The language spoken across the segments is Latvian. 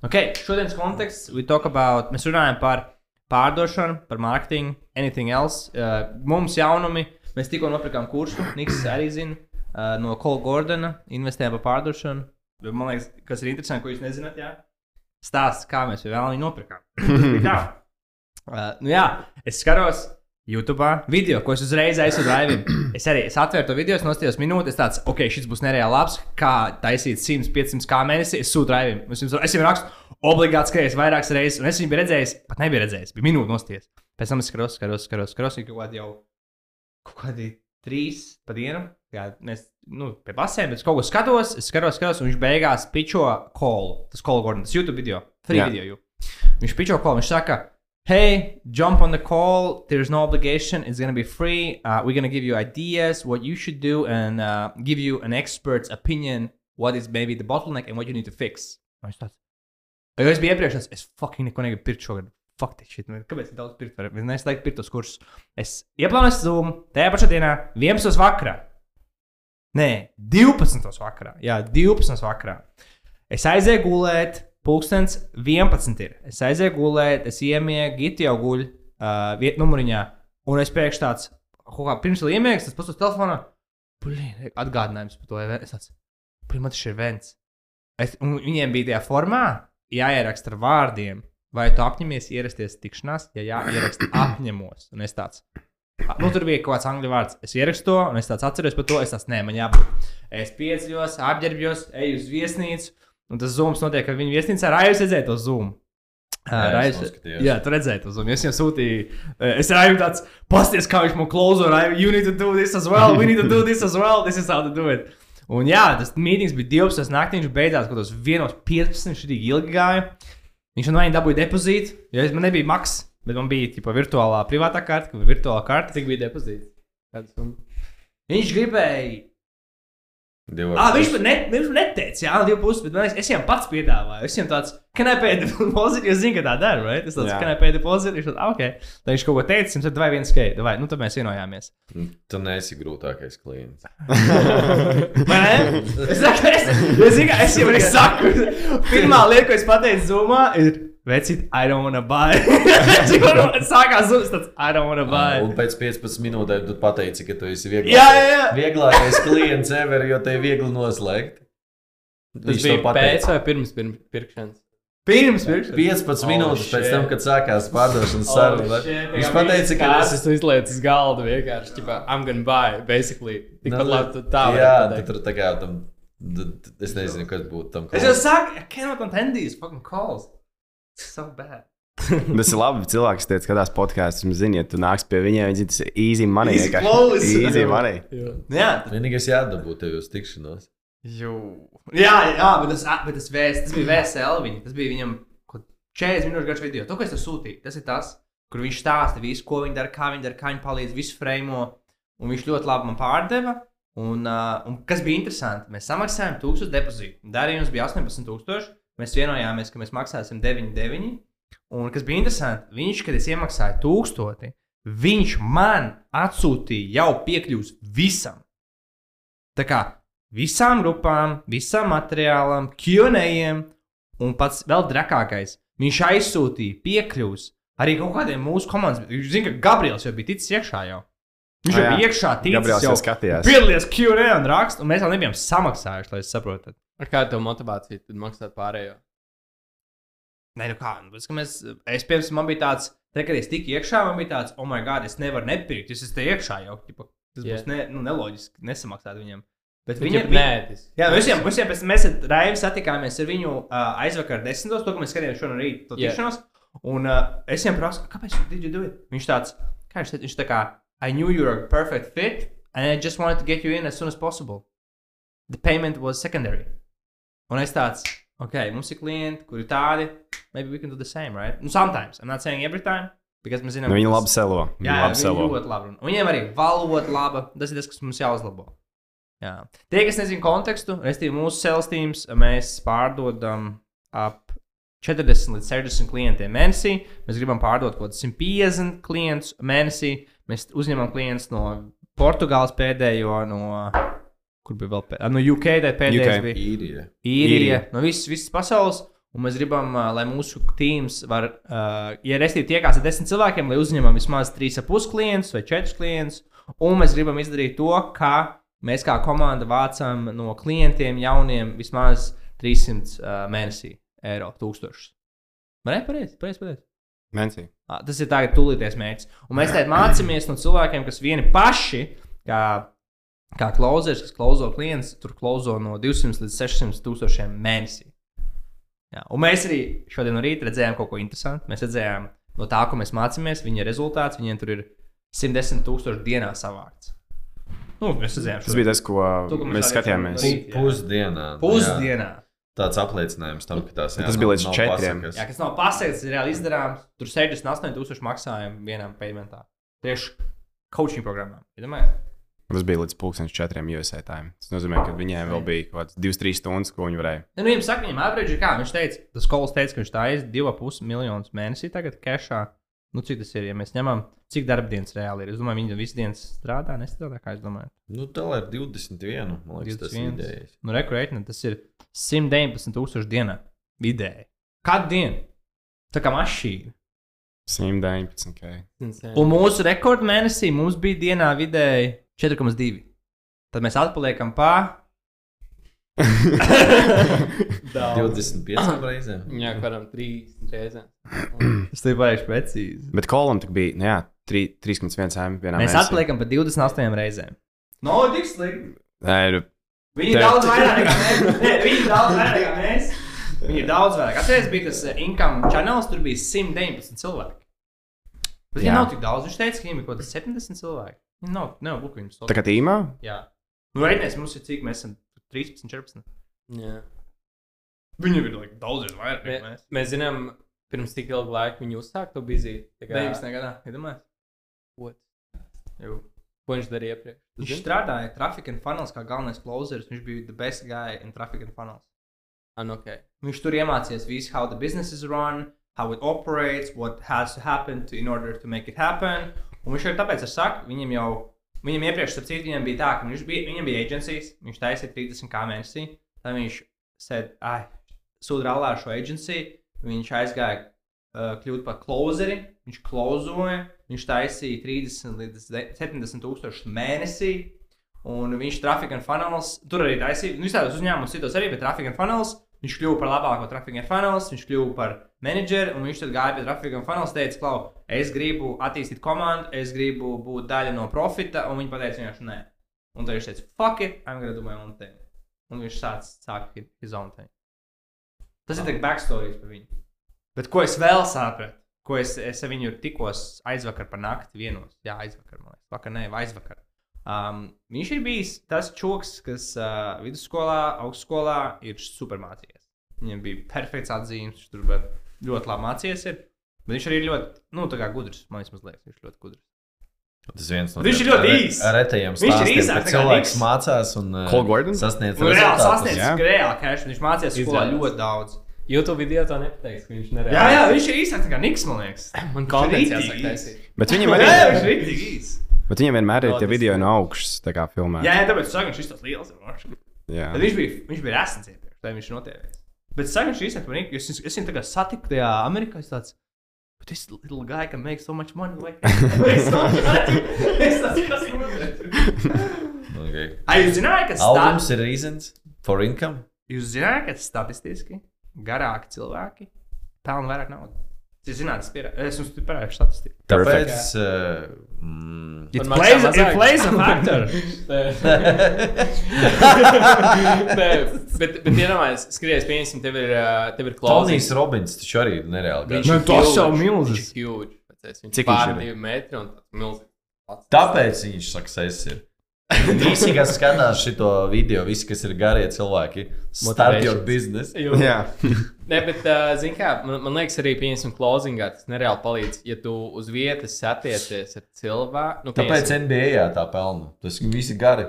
Okay, šodienas konteksts, we talk about, mēs runājam par pārdošanu, par mārketingu, anything else. Uh, mums jaunumi, mēs tikko nopirkām kursu, Niks arī zina, uh, no Kola Gordona, investējām par pārdošanu. Man liekas, kas ir interesanti, ko jūs nezināt, jā. Stāsts, kā mēs vēl viņu nopirkām. Tā. Uh, nu jā, es skatos YouTube video, ko es uzreiz aizsūtu Raivim. Es arī es atvēru to video, nostājos minūti, es tāds, ok, šis būs nereāli labs, kā taisīt 100, 500 kā mēnesī. Es sūtu Raivim. Es jums, es jums rakstu, obligāti skaties vairākas reizes, un es viņu biju redzējis, pat nebiju redzējis, bija minūte nostājis. Pēc tam es skatos, skatos, skatos, skatos, kaut kādi jau kaut kādi trīs pa dienu. Jā, mēs nu, pie basēm, es kaut ko skatos, es skatos, skatos, un viņš beigās pičo kolu. Tas kolu gordons, YouTube video, free Jā. video. Jū. Viņš pičo kolu, viņš saka, hey, jump on the call. There's no obligation. It's gonna be free. Uh, we're gonna give you ideas, what you should do, and uh, give you an expert's opinion. What is maybe the bottleneck and what you need to fix. Tāds, Jo es biju iepriekš, es fucking neko negribu pirkt šogad. Fuck, this shit. man. Kāpēc tik daudz pirkt? var- Es neslēgtu pirkt tos kursus. Es ieplānoju Zoom tajā pašā dienā, 11. vakarā. Nē, 12. vakarā. Jā, 12. vakarā. Es aizēju gulēt, pulkstenis 11. ir. Es aizēju gulēt, es iemiegu, giti jau guļ uh, vietā numuriņā. Un es pēkšņi tāds, kā pirms iemiegs, tas pats uz telefona. Blin, atgādinājums par to. Es tāds, blin, man tas ir vents. Es, un viņiem bija tajā formā jāieraksta ar vārdiem. Vai tu apņemies ierasties tikšanās? Ja jā, ieraksti apņemos. Un es tāds, nu, tur bija kaut kāds angļu vārds. Es ierakstu to, un es tāds atceros par to. Es tāds, nē, man jābūt. Es pieceļos, apģērbjos, eju uz viesnīcu. Un tas zūms notiek, ka viņa viesnīcā rājus redzēja to zūmu. Noskatījos. Jā, tu redzēji to zūmu. Es viņam sūtīju, es rāju tāds, pasties, kā viņš man klauzo. You need to do this as well. We need to do this as well. This is how to do it. Un jā, tas mītings bija 12. naktī. Viņš beidzās kaut kādos 1.15. Viņš tik ilgi gāja. Viņš man vajag dabūja depozītu, jo man nebija maks, bet man bija tipa, virtuālā privātā karte, kur virtuālā karte. Cik bija depozīts? Viņš gribēja. Ah, viņš man ne, viņš neteica, jā, divi puses, bet es, es viņam pats piedāvāju. Es viņam tāds, can I pay deposit? Jūs zināt, kā tā dara, right? Es tāds, Jā. can I pay deposit? Viņš tāds, ah, ok. Tad viņš kaut ko teica, jums tad vai viens skate, vai, nu tad mēs vienojāmies. Tu neesi grūtākais klients. Vai ne? Es es, es, zinu, kā es jau arī saku, pirmā lieta, ko es pateicu Zoomā, ir, vecīt, I don't wanna buy. Sākās Zooms, tāds, I don't wanna buy. Un pēc 15 minūtēm tu pateici, ka tu esi vieglākais, Jā, jā, jā. vieglākais klients ever, jo te ir viegli noslēgt. Tas Viņš bija pēc vai pirms pirms pirkšanas? Pirms, pirms. 15 Oh, minūtes pēc shit. tam, kad sākās pārdošanas saruna. shit. Viņš pateica, ka tas ir izlietas uz galda vienkārši. Ķipā, I'm gonna buy, basically. Tikpat Nu, labi, tu tā Jā, pateikt. tur tā kā tam. Es nezinu, kas būtu tam. Es jau saku, I cannot attend these fucking calls. So bad. Tas ir labi. Cilvēks, kas skatās podkāstus, viņi zina, ja tu nāks pie viņiem, viņi zina, tas ir easy money. Easy. Easy money. Jā. Jā, Vienīgais jādabū tev uz tikšanos. Jū. Jā, jā, bet tas, bet tas, vēst, tas bija VSL. Viņa, tas bija viņam kaut 40 minūšu garš video. To, ko es tev sūtīju, tas ir tas, kur viņš stāsta visu, ko viņi dara, kā viņi dara, kā viņi palīdz, visu frame. Un viņš ļoti labi man pārdeva. Un, uh, un kas bija interesanti, mēs samaksājām 1000 depozītu. Darījums bija 18,000. Mēs vienojāmies, ka mēs maksāsim 9,9. Un kas bija interesanti, viņš, kad es iemaksāju 1000, viņš man atsūtīja jau piekļuvis visam. Tā kā visām grupām, visam materiālam, QA, un pats vēl trakākais, viņš aizsūtīja piekļuvis arī kaut kādiem mūsu komandas. Viņš zina, ka Gabriels jau bija ticis iekšā jau. Viņš jau bija iekšā, ticis jau skatījās. piedalījies QA un rakstu, un mēs vēl nebijām samaksājuši, lai jūs saprotat. Ar kādu motivāciju tad maksāt pārējo? Nē, nu kā, nu, ka mēs, es pirms man bija tāds, te, kad es tiku iekšā, man bija tāds, oh, my God, es nevaru nepirkt, es esmu te iekšā jau. Tipa, tas Jā. būs ne, nu, neloģiski nesamaksāt viņam. Bet Viņa viņam ir neētiski. Jā, mēs mēs, jau pēc, mēs ar Raivu satikāmies ar viņu uh, aizvakar desmitos, to, ko mēs skatījāmies šodien rīt, to Jā. tikšanos. Un uh, es viņam prasu, kāpēc did you do it? Viņš tāds, kā viņš teica, viņš tā kā, I knew you were a perfect fit, and I just wanted to get you in as soon as possible. The payment was secondary. Un es tāds, ok, mums ir klienti, kuri tādi, maybe we can do the same, right? Nu, sometimes, I'm not saying every time, because mēs zinām, Nu, viņi labi selo. Viņi Jā, labi selo. ļoti labi. Un Viņiem arī valoda laba. Tas ir tas, kas mums jāuzlabo. Jā. Tie, kas nezina kontekstu, respektīvi mūsu sales teams, mēs pārdodam ap 40 līdz 60 klientiem mēnesī. Mēs gribam pārdot kaut kādus 150 klientus mēnesī. Mēs uzņemam klientus no Portugāles pēdējo, no, kur bija vēl pēdējā, no UK, tā pēdējais UK. bija Īrija. Īrija, Īrija. no visas, visas pasaules. Un mēs gribam, lai mūsu tīms var, uh, ja restīvi tiekās ar desmit cilvēkiem, lai uzņemam vismaz 3,5 klientus vai 4 klientus. Un mēs gribam izdarīt to, ka mēs kā komanda vācam no klientiem jauniem vismaz 300 uh, mēnesī eiro, tūkstošus. Vai ne? Pareizi, pareizi, pareizi. Mēnesī. Tas ir tagad tūlīties mērķis. Un mēs tagad mācāmies no cilvēkiem, kas vieni paši, kā, kā klauzers, kas klauzo klients, tur klauzo no 200 līdz 600 tūkstošiem mēnesī. Jā. Un mēs arī šodien no rīta redzējām kaut ko interesantu. Mēs redzējām no tā, ko mēs mācāmies, viņa rezultāts. Viņiem tur ir 110 tūkstoši dienā savākts. Nu, mēs redzējām, Tas bija tas, ko To, ko mēs mēs skatījāmies. Jā. Pusdienā. nu, jā. pusdienā. Tāds apliecinājums tam, ka tās Tas bija līdz nav četriem. pasakas. Jā, kas nav paseikts, ir reāli izdarāms. Tur 68 tūkstoši maksājumu vienam paymentā. Tieši coaching programmām. Iedomājieties? Tas bija līdz 2004 USA time. Tas nozīmē, ka viņiem vēl bija kaut kāds 2-3 stundas, ko viņi varēja. Nu, viņam saka, viņam average ir kā. Viņš teica, tas skolas teica, ka viņš tā aiz 2,5 miljonus mēnesī tagad kešā. Nu, cik tas ir, ja mēs ņemam, cik darbdienas reāli ir? Es domāju, viņi visu dienu strādā, nestrādā, kā es domāju. Nu, tā ir 21. Man liekas, tas ir 21. idejas. Nu, rekurētni, tas ir 119 tūkstoši dienā vidēji. Kādu dienu? Tā kā mašīna. 119. K. Insane. Un mūsu rekordu mēnesī mums bija dienā vidēji 4,2. Tad mēs atpaliekam pa Daudz. 25 reizēm. Jā, kādam trīs reizēm. Tas ir baigts precīzi. Bet kolam tik bija, nu jā, 3 3,1 M vienā Mēs mēnesī. atpaliekam pa 28 reizēm. No, tik slikti. Nē, nu, Viņi ir Tev- daudz vairāk nekā mēs. Viņi ir daudz vairāk nekā mēs. Viņi ir daudz vairāk. Atcerieties, bija tas eh, income channels, tur bija 119 cilvēki. Bet viņi nav tik daudz. Viņš teica, ka viņiem ir kaut kāds 70 cilvēki. Viņi nav, nav buku viņus. tā kā tīmā. Jā. Nu, reiķinies, mums ir cik mēs esam 13, 14. Jā. Viņiem ir like, daudz vairāk Mē, nekā mēs. mēs zinām, pirms cik ilga laika viņi uzsāka to biziju. Tā kā- 19. gadā, iedomājieties. What? Jū. Ko viņš darīja iepriekš? Tu Viņš zini? strādāja Traffic and Funnels kā galvenais closeris. Viņš bija the best guy in Traffic and Funnels. Ah, nu, ok. Viņš tur iemācījās visu, how the business is run, how it operates, what has to happen to, in order to make it happen. Un viņš arī tāpēc ir saka, viņam jau, viņam iepriekš, starp citu, viņam bija tā, ka viņš bija, viņam bija agencijas, viņš taisīja 30 kā mēnesī. Tad viņš said, ah, sūdz rallā ar šo agenciju, viņš aizgāja uh, kļūt par closeri, viņš klozoja, viņš taisīja 30 līdz de- 70 tūkstošus mēnesī. Un viņš traffic and funnels, tur arī taisīja, nu, visādos uzņēmumos citos arī, bet traffic and funnels, viņš kļuva par labāko traffic and funnels, viņš kļuva par menedžeri, un viņš tad gāja pie traffic and funnels, teica, klau, es gribu attīstīt komandu, es gribu būt daļa no profita, un viņi pateica vienkārši nē. Un tad viņš teica, fuck it, I'm gonna do my own thing. Un viņš sāc, sāk his own thing. Tas ir tik backstories par viņu. Bet ko es vēl sapratu? Ko es, es ar viņu tikos aizvakar par nakti vienos. Jā, aizvakar, man liekas. Vakar, nē, aizvakar. Um, viņš ir bijis tas čoks, kas uh, vidusskolā, augstskolā ir supermācījies. Viņam bija perfekts atzīmes, viņš tur ļoti labi mācījies. Ir. Bet viņš arī ir ļoti, nu, tā kā gudrs. Man liekas, viņš ir ļoti gudrs. Tas viens no Viņš tiem ir ļoti īss. Retajiem Viņš ir stāstiem, īsāks cilvēks Niks. mācās un uh, sasniedz Nu, reāli sasniedz, jā. reāli cash. Viņš mācījās skolā ļoti daudz. YouTube video to nepateiks, ka viņš nereāli. Jā, jā, viņš ir īsāks nekā Niks, man liekas. Man kontents rītīgi jāsaka. Bet viņam arī, jā, viņš ir īss. Bet viņam vienmēr ir tie tas video no augšas, tā kā filmē. Jā, jā, tāpēc saka, viņš ir tas liels. ir. jā. Tad viņš bija, viņš bija resns iepriekš, tad viņš notievējis. Bet īstenībā man ir, es, es viņu tagad satiku tajā Amerikā, tāds, but this little guy can make so much money. Like, es tāds, es tāds, kas notiek? Okay. Ai, jūs zinājāt, ka Albums stat... ir reasons for income. jūs zinājāt, ka statistiski garāki cilvēki pelna vairāk naudas? Zināt, es, pierā... es jums parādīšu statistiku. Tāpēc. Uh, mm, It plays, it plays a factor. Nē, bet, bet iedomājieties, skaties, pieņemsim, tev ir, ā, tev ir Tonijs klausītājs. Robins taču arī ir nereāli. Viņš garš. Nu, ir tas jau milzīgs. Ir. Pēc Viņš Cik ir pār ir? divi metri un milzīgs. Tāpēc viņš success ir. Visi, kas skatās šo video, visi, kas ir garie cilvēki, start your business. jā. Nē, bet, uh, zini, kā man, man liekas, arī pieņemsim, closingā tas nereāli palīdz. Ja tu uz vietas satiecies ar cilvēku, nu, Tāpēc NBA tā pelna. Tas visi gari.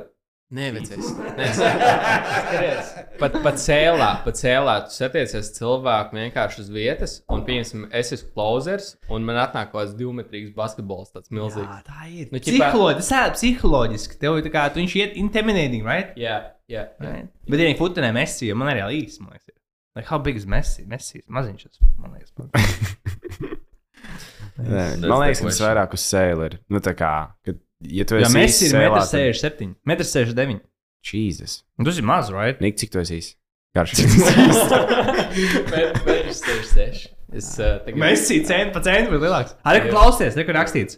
Nē, vecais. Nē, skaties. Pat, pat cēlā, pat cēlā tu satiecies cilvēku vienkārši uz vietas, un, piemēram, es esmu closers, un man atnāk kaut kāds divmetrīgs basketbols, tāds milzīgs. Jā, tā ir. Nu, ķipā- Psiholoģiski, tas ir psiholoģiski. Tev ir tā kā, tu viņš iet intimidating, right? Jā, jā. right? Bet, ja viņi futenē mesī, jo man arī īsti, man liekas, ir. Like, how big is Messi? Messi maziņš, tas, man liekas. Man liekas, tas vairāk uz sēli ir. Nu, tā kā, kad, ja tu Jā, esi Messi ir sēlā, tad- 1,67 m. 1,69 m. Jesus. Tas ir maz, right? Nik, cik tu esi īs? Garš. Metrs 66. Es uh, tagad. Messi cent pa centu ir lielāks. Arī Jā. klausies, tur rakstīts.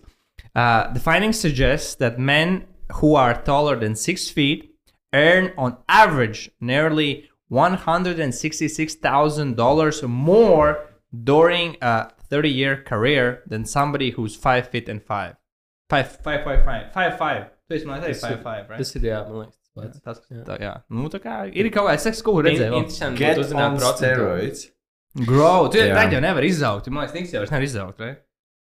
Uh, the findings suggest that men who are taller than six feet earn on average nearly $166,000 more during a 30 year career than somebody who's 5 feet and 5. 5, 5, 5, 5, 5, 5. Tu esi man teicis 5, 5, right? Tas ir, jā, man liekas, pats. Tas, Jā. tā, jā. Nu, tā kā ir kaut kāds seks, ko redzēju. Interesanti, būtu uzzināt on procentu. Grow, tu Jā. tagad jau nevar izaugt. Man liekas, Niks jau vairs nevar izaugt, right?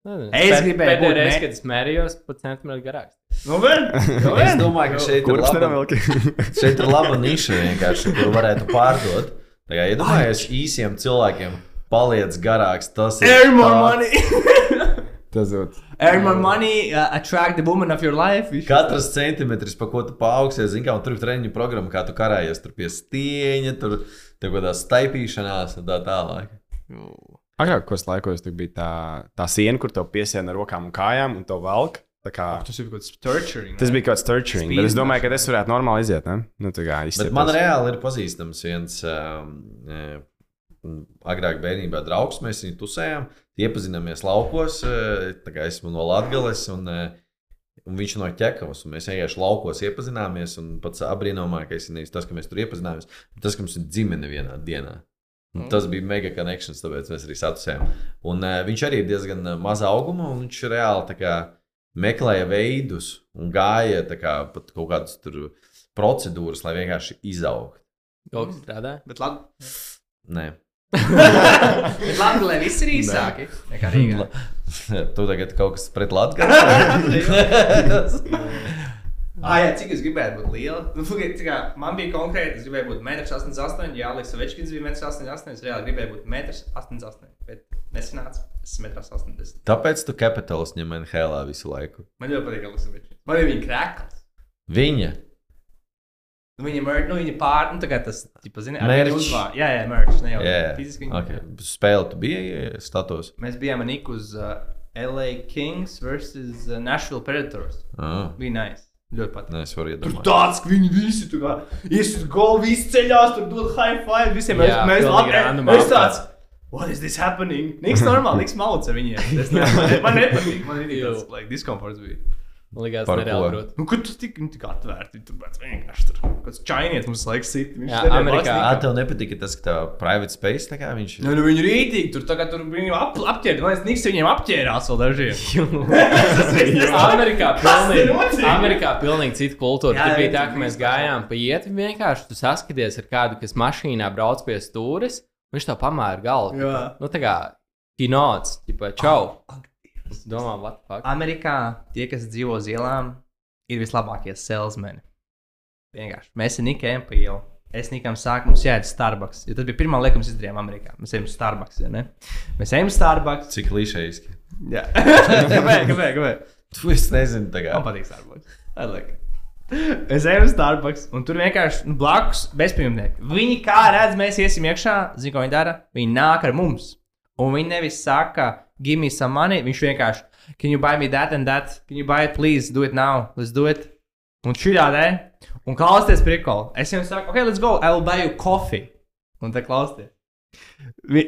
Nezinu. Es gribēju būt reizi, me- kad es mērījos, pat centimetru garāks. Nu, vien, nu, Es vien. domāju, ka šeit ir laba, šeit ir laba niša vienkārši, kur varētu pārdot. Tā kā iedomājies, īsiem cilvēkiem paliec garāks. Tas ir Earn more tā- money. Tas būtu. Earn more money, uh, attract the woman of your life. Katrs centimetrs, pa ko tu paaugsies, zini, kā un tur ir treniņu programma, kā tu karājies tur pie stieņa, tur kaut kādā staipīšanās un tā tālāk. Agrākos laikos tur bija tā, tā siena, kur to piesiena ar rokām un kājām un to velk. Tā Kā, Tas ir kaut kāds torturing. tas bija kaut kāds torturing, bet es domāju, ka tas varētu normāli iziet. Ne? Nu, kā man reāli ir pazīstams viens um, eh, agrāk bērnībā draugs. Mēs viņu tusējām, iepazināmies laukos. kā Esmu no Latvijas, un, eh, un viņš no ķekavas. un Mēs vienkārši laukos iepazināmies. un Pats apbrīnāmākais ir nevis tas, ka mēs tur iepazināmies, bet tas, ka mums ir ģimene vienā dienā. Un tas bija mega connections, tāpēc mēs arī satusējām. Un uh, viņš arī ir diezgan maza auguma, un viņš reāli kā, meklēja veidus un gāja kā, pat kaut kādas tur procedūras, lai vienkārši izaugtu. Kas strādā. Bet labi. Nē, labi, lai viss ir īsāki. Tu tagad kaut kas pret Latvijas. Ah, jā, cik es gribēju būt liela? Nu, kā man bija konkrēti, es gribēju būt 1,88 m. Jā, Liks Večkins bija 1,88 m. Es reāli gribēju būt 1,88 m. Bet nesanāca. Es esmu 1,80 m. Tāpēc tu kapitāls ņem NHL visu laiku. Man ļoti patīk Liks Večkins. Man ir viņa krēkls. Viņa. Nu, viņa mer, nu, viņa pār, nu, tā kā tas, tipa, zini, ar viņu uzvārdu. Jā, jā, merch, ne jau Jā, fiziski. viņa- okay. spēle tu biji status. Mēs bijām ar Niku uz uh, LA Kings versus uh, Nashville Predators. Ah, Bija nice. Ļoti patīk. es varu Tur iedomāties. tāds, ka viņi visi tur kā ies uz golu, visi ceļās, tur dod high five visiem. Mēs, Jā, mēs pilnīgi labi, apkārt. tāds, what is this happening? Niks normāli, niks mauc ar viņiem. Man, man nepatīk, man ir tāds, like, diskomforts bija. Man liekas, Par nereāli ko? grūti. Nu, kur tu tik, nu, tik atvērti, tur vienkārši tur. Kāds čainietis mums laiks sit. Viņš Jā, Amerikā- plastikā. Ā, tev nepatika tas, ka tā private space tā kā viņš ir. Nu, nu viņi rītīgi tur tagad tur viņu ap, apķēra. Man liekas, Niks viņiem apķērās vēl dažiem. Amerikā pilnīgi? Amerikā pilnīgi cita kultūra. Jā, Tur bija jā, tā, ka mēs gājām pa ietvi vienkārši. Tu saskaties ar kādu, kas mašīnā brauc pie stūres. Viņš tā pamēra galvu. Jā. Nu, tā kā kinots, tipā čau. Es domāju, what the fuck. Amerikā tie, kas dzīvo uz ielām, ir vislabākie salesmeni. Vienkārši. Mēs ejam pa ielu. Es Nikam sāku, mums jāiet uz Starbucks. Jo tas bija pirmā lieta, ko mēs izdarījām Amerikā. Mēs ejam uz Starbucks. Ja ne? mēs ejam uz Starbucks. Cik klišejiski. Jā, kāpēc? Kāpēc? kāpēc? Tu es nezinu, tā kā. Man patīk Starbucks. Like. Es eju uz Starbucks, un tur vienkārši nu, blakus bezpajumtnieki. Viņi kā redz, mēs iesim iekšā, zina, ko viņi dara. Viņi nāk ar mums. Un viņi nevis saka, give me some money. Viņš vienkārši, can you buy me that and that? Can you buy it, please? Do it now. Let's do it. Un šitā dē. Un klausieties, prikol. Es jums saku, ok, let's go. I will buy you coffee. Un te klausieties.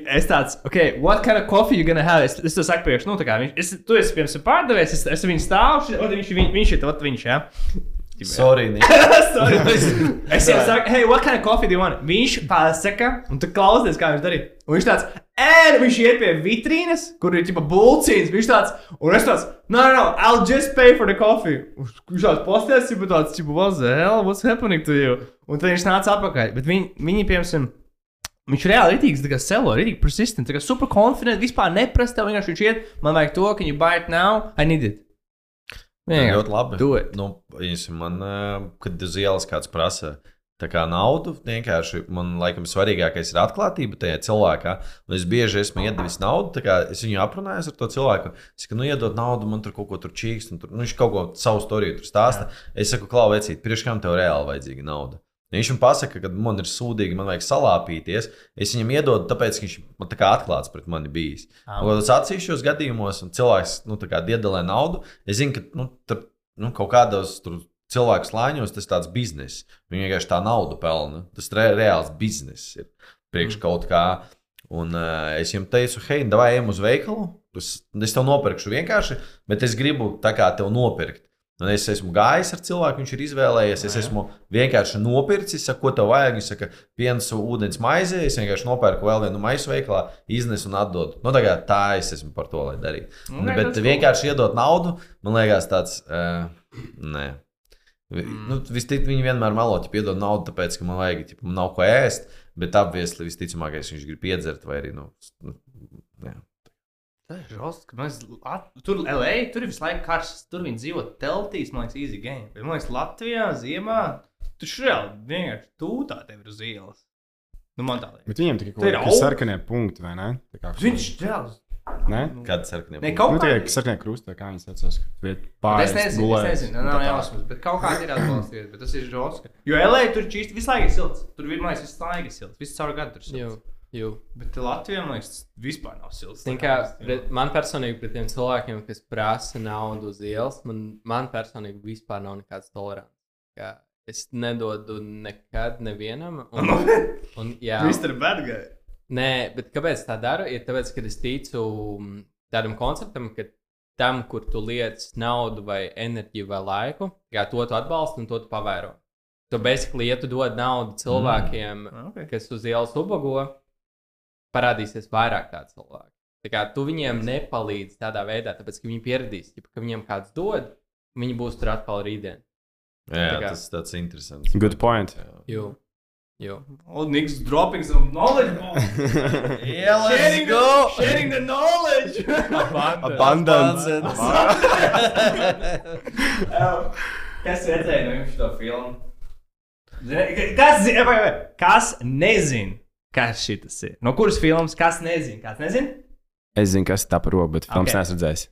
Es tāds, ok, what kind of coffee you gonna have? Es, es to saku priekš, nu, tā kā viņš, es, tu esi, piemēram, pārdevējs, es, es viņu stāvu, ot, viņš, viņš, viņš ir, ot, viņš, jā. Sorry, Nik. Sorry. es jau saku, hey, what kind of coffee do you want? Viņš pasaka, un tu klausies, kā viņš darīja. Un viņš tāds, ēn, viņš iet pie vitrīnes, kur ir tipa bulcīns, viņš tāds, un es tāds, no, no, no, I'll just pay for the coffee. Viņš tāds posties, tipa tāds, tipa, what the hell, what's happening to you? Un tad viņš nāca atpakaļ, bet viņi, viņi piemēram, Viņš reāli ir rītīgs, tā kā selo, rītīgi persistent, tā kā super confident, vispār neprasta. Vienkārši viņš iet, man vajag to, can you buy it now? I need it. Vienkārši. Ļoti labi. Do it. Nu, man, kad uz ielas kāds prasa. Kā naudu vienkārši man laikam svarīgākais ir atklātība tajā cilvēkā. Un es bieži esmu iedevis naudu, kā es viņu aprunājos ar to cilvēku. Es saku, nu, iedod naudu, man tur kaut ko tur čīkst, un tur, nu, viņš kaut ko savu storiju tur stāsta. Es saku, klau, vecīt, priekš kam tev reāli vajadzīga nauda? Ja viņš man pasaka, ka man ir sūdīgi, man vajag salāpīties. Es viņam iedodu, tāpēc, viņš man tā kā atklāts pret mani bijis. Ah. Tas atsevišķos gadījumos, un cilvēks nu, iedalē naudu, es zinu, ka nu, tur, nu, kaut kādos tur cilvēku slāņos tas ir tāds bizness. Viņi vienkārši tā naudu pelna. Tas re reāls bizness ir priekš kaut kā. Un uh, es viņam teicu, hei, vai ejam uz veikalu? Es, es tev nopirkšu vienkārši, bet es gribu tā kā tev nopirkt. Un es esmu gājis ar cilvēku, viņš ir izvēlējies. Es esmu vienkārši nopircis, saku, ko tev vajag. Viņš saka, piens, ūdens, maize. Es vienkārši nopērku vēl vienu maisu veikalā, iznesu un atdodu. Nu, tā, kā tā es esmu par to, lai darītu. Nu, Okay, nē, bet vienkārši iedot naudu, man liekas, tāds. Uh, nē. Mm. Nu, vistic, viņi vienmēr melo, ja piedod naudu, tāpēc, ka man vajag, ja man nav ko ēst. Bet apviesli visticamākais viņš grib piedzert vai arī. Nu, nu, jā. Tas ir žosts, ka mēs Lat- tur LA, tur ir visu laiku karsts. Tur viņi dzīvo teltīs, man liekas, easy game. Bet, man liekas, Latvijā ziemā tur reāli vienkārši tūtā tev ir uz ielas. Nu, man tā liekas. Bet viņiem tikai ir kaut kādi sarkanie punkti, vai ne? Tā kā- Viņš reāli. Ne? Kāda sarkanā Ne, kaut Nu, kā. tie sarkanie krusti, kā viņi saucās. Es nezinu, es nezinu, nav jausmas, bet kaut kā ir atbalstīts, bet tas ir žosts. Jo LA tur čīsti visu laiku ir silts. Tur vienmēr ir ir silts. Visu caur gadu tur ir silts. Jū. Bet Latvijā, man liekas, tas vispār nav silts. Kā, pret, man personīgi pret tiem cilvēkiem, kas prasa naudu uz ielas, man, man personīgi vispār nav nekāds tolerants. Kā Es nedodu nekad nevienam. Un, un, jā, Viss ir bad guy. Nē, bet kāpēc tā daru? Ir tāpēc, ka es ticu mm, tādam konceptam, ka tam, kur tu liec naudu, vai enerģiju, vai laiku, kā to tu atbalsti un to tu pavēro. Tu basically, ja tu dod naudu cilvēkiem, mm. Okay. kas uz ielas ubago, parādīsies vairāk tādu cilvēku. Tā kā tu viņiem nepalīdzi tādā veidā, tāpēc ka viņi pieradīs, ja, ka viņiem kāds dod, viņi būs tur atkal rītdien. Jā, Tā kā- tas tāds interesants. Good point. Jo. Jo. Old Nick's dropping some knowledge. bomb. Yeah, sharing, the, sharing the knowledge. Abundance. Ew, Kas redzēja no jums šo filmu? Kas, vai, vai, kas nezina, kas šis ir? No kuras filmas? Kas nezina? Kas nezina? Es zinu, kas tā par robu, bet filmas Okay. neesmu redzējis.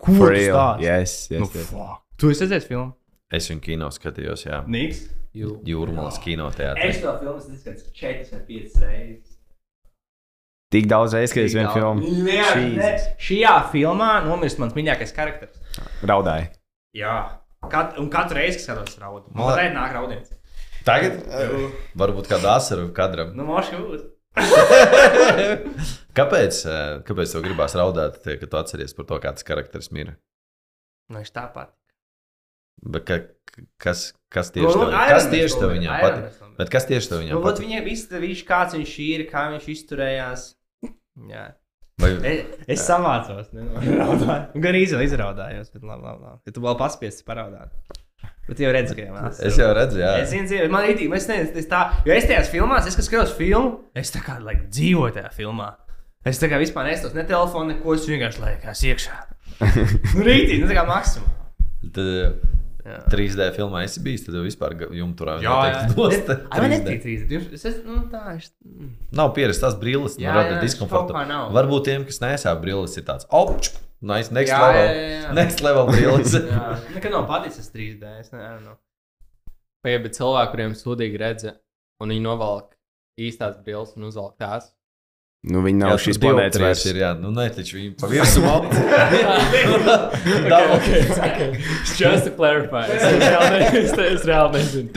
Ko real. stāsti? Yes, yes, Nu, yes. fuck. Tu esi redzējis filmu? Es viņu kino skatījos, jā. Niks. Jo. Jūrmālas kinoteātrī. Es to filmu esmu četras vai piecas reizes. Tik daudz reizes, kad es vienu filmu ne, Jesus. šajā filmā nomirst mans mīļākais karakteris. raudāju. Jā. Kat, un katru reizi, kad skatos raudu, man reiz nāk raudiens. Tagad varbūt kāda asara kadram. Nu, moši būs. Kāpēc, eh, kāpēc tev gribās raudāt, tie, kad tu atceries par to, kā tas karakteris mira? Nu, viņš tāpat. Bet ka, kas, kas Nu, tieši nu, tev, kas tieši tev viņam patīk? Bet kas tieši tev Nu, viņam vot patīk? viņai viss, viņš kāds viņš ir, kā viņš izturējās. Jā. Vai, Es, es samācos. Gan īsi izraudājos, bet labi, labi. labi. Ja tu vēl paspiesi paraudāt. Bet jau redzu, ka jau mēs. es jau redzu, jā. Es zinu, man ir īstenībā, es nezinu, es tā, jo es tajās filmās, es, skatos filmu, es tā kā like, dzīvoju tajā filmā. Es tā kā vispār nestos ne telefonu, neko, es vienkārši laikās iekšā. nu, rītī, nu, tā kā maksimum. Tad Jā. 3D filmā esi bijis, tad jau vispār jumturā Jā, jā. nost. Ai, man netīk 3D. Es, es, nu, tā, es, mm. Nav pieredzējis tās brilles, Jā, nu, rada jā, diskomfortu. Varbūt tiem, kas nesā brilles, ir tāds, opč, nice, next Jā, level. jā, jā, jā. Next level brilles. Jā, nekad nav paticis 3D. Es nezinu. Vai ir cilvēki, kuriem sūdīgi redze, un viņi novelk īstās brilles un uzvelk tās? Nu, viņi nav šīs planētas vairs. Ir, jā, nu, nē, taču viņi pa virsmu Just to clarify. Es reāli ne- es- es reāli nezinu.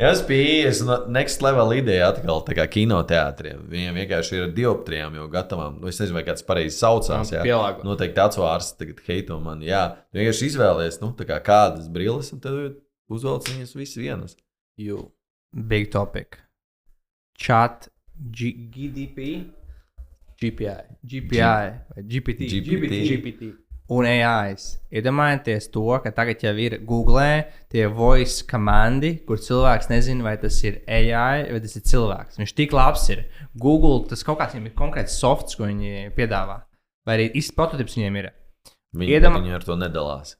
Jā, es biju es next level ideja atkal tā kā kinoteātriem. Viņiem vienkārši ir dioptrijām jau gatavām. Nu, es nezinu, vai kāds pareizi saucās. Jā, Pielāgo. Noteikti acu ārsts tagad heito man. Jā, vienkārši izvēlējies, nu, tā kā kādas brilles, un tad uzvelc viņas visas vienas. Jū. Big topic. Chat G GDP, GPI. GPI, vai GPT, GPT. GPT. Un AIs. Iedomājieties to, ka tagad jau ir Google tie voice komandi, kur cilvēks nezina, vai tas ir AI vai tas ir cilvēks. Viņš tik labs ir. Google tas kaut kāds ir konkrēts softs, ko viņi piedāvā. Vai arī īsts prototyps viņiem ir. Viņi, Iedama- viņi ar to nedalās.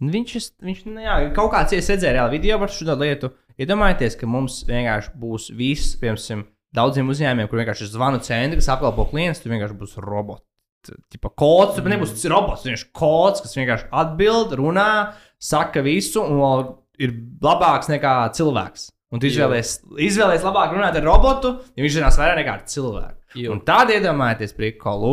Viņš, viņš nu, jā, kaut kāds es redzēju reāli video par šo lietu. Iedomājieties, ka mums vienkārši būs viss, piemēram, daudziem uzņēmumiem, kur vienkārši ir zvanu centri, kas apkalpo klientus, tur vienkārši būs robots. Tipa kods, tur nebūs tas robots, viņš ir kods, kas vienkārši atbild, runā, saka visu, un ir labāks nekā cilvēks. Un tu izvēlējies, izvēlējies labāk runāt ar robotu, ja viņš zinās vairāk nekā ar cilvēku. Jo. Un tādā iedomājieties, prikolu,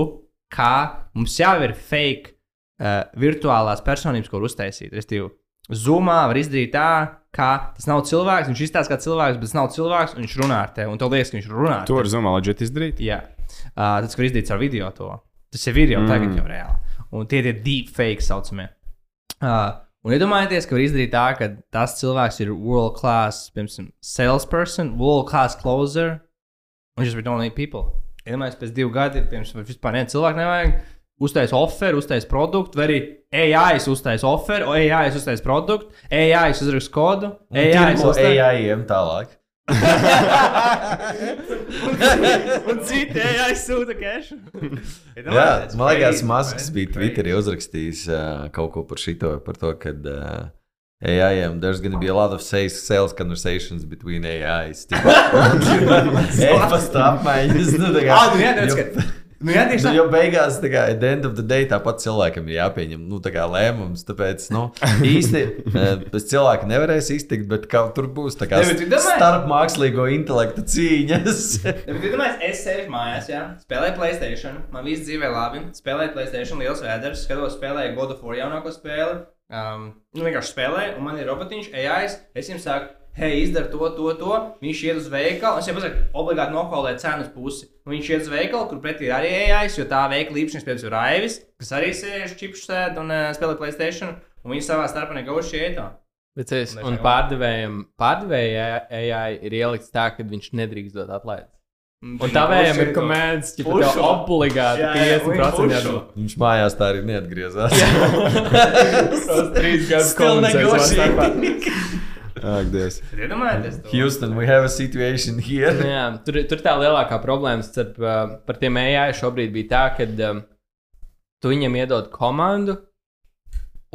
kā mums jau ir fake uh, virtuālās personības, var uztaisīt. Restīvi, Zoomā var izdarīt tā, ka tas nav cilvēks, viņš izstāsta kā cilvēks, bet tas nav cilvēks, un viņš runā ar tevi. Un tev liekas, ka viņš runā To var zumā leģit izdarīt. Jā, uh, tas, ko izdarīts ar video, to. Tas ir video, mm. tagad jau reāli. Un tie ir deepfake saucamie. Uh, un iedomājieties, ka var izdarīt tā, ka tas cilvēks ir world class, piemēram, salesperson, world class closer, un just we don't need people. Iedomājieties, pēc divu gadiem, piemēram, vispār nevienu cilvēku nevajag. Uztais offeru, uztais produktu, vai arī AI uztais offeru, AI uztais produktu, AI uzrakst kodu, AI uztais tālāk. Un citi AI sūta cash. Jā, man liekas, Masks bija Twitterī uzrakstījis uh, kaut ko par šito, par to, ka uh, AI, um, there's going to be a lot of sales, sales conversations between AIs. E-pasta apmaiņas. Nu, tā kā, Ah, nu jā, redz, ka- Nu, jā, tieši Nu, tā. jo beigās, kā, at the end of the day, tāpat cilvēkam ir jāpieņem nu, tā lēmums. Tāpēc, nu, īsti eh, bez cilvēka nevarēs iztikt, bet kā tur būs tā kā Ne, starp mākslīgo intelektu cīņas. Ja, bet iedomājieties, es sēžu mājās, jā, spēlēju Playstation, man viss dzīvē labi, spēlēju Playstation, liels vēders, skatos, spēlēju God of War jaunāko spēli. Um, nu, vienkārši spēlēju, un man ir robotiņš, AI. Es viņam saku, hei, izdara to, to, to. Viņš iet uz veikalu, un es viņam pasaku, obligāti nokaulēt cenas pusi. Un viņš iet uz veikalu, kur pretī ir arī AI, jo tā veikala īpašnieks, piemēram, ir Raivis, kas arī sēž čipšu sēd un uh, spēlē Playstation, un viņi savā starpā negaušiet. Bet es, Un un pārdevējiem, pārdevējai AI ir ielikts tā, ka viņš nedrīkst dot atlaides. Un Viņi tavējiem ir komandas, ka tev obligāti Jā, jā, 50% pušo. jādod. Viņš mājās tā arī neatgriezās. Tos trīs gadus Still Ak, Dievs. Iedomājieties, to. Houston, we have a situation here. Nu Jā, tur, tur tā lielākā problēma starp, uh, par tiem AI šobrīd bija tā, ka um, tu viņam iedod komandu,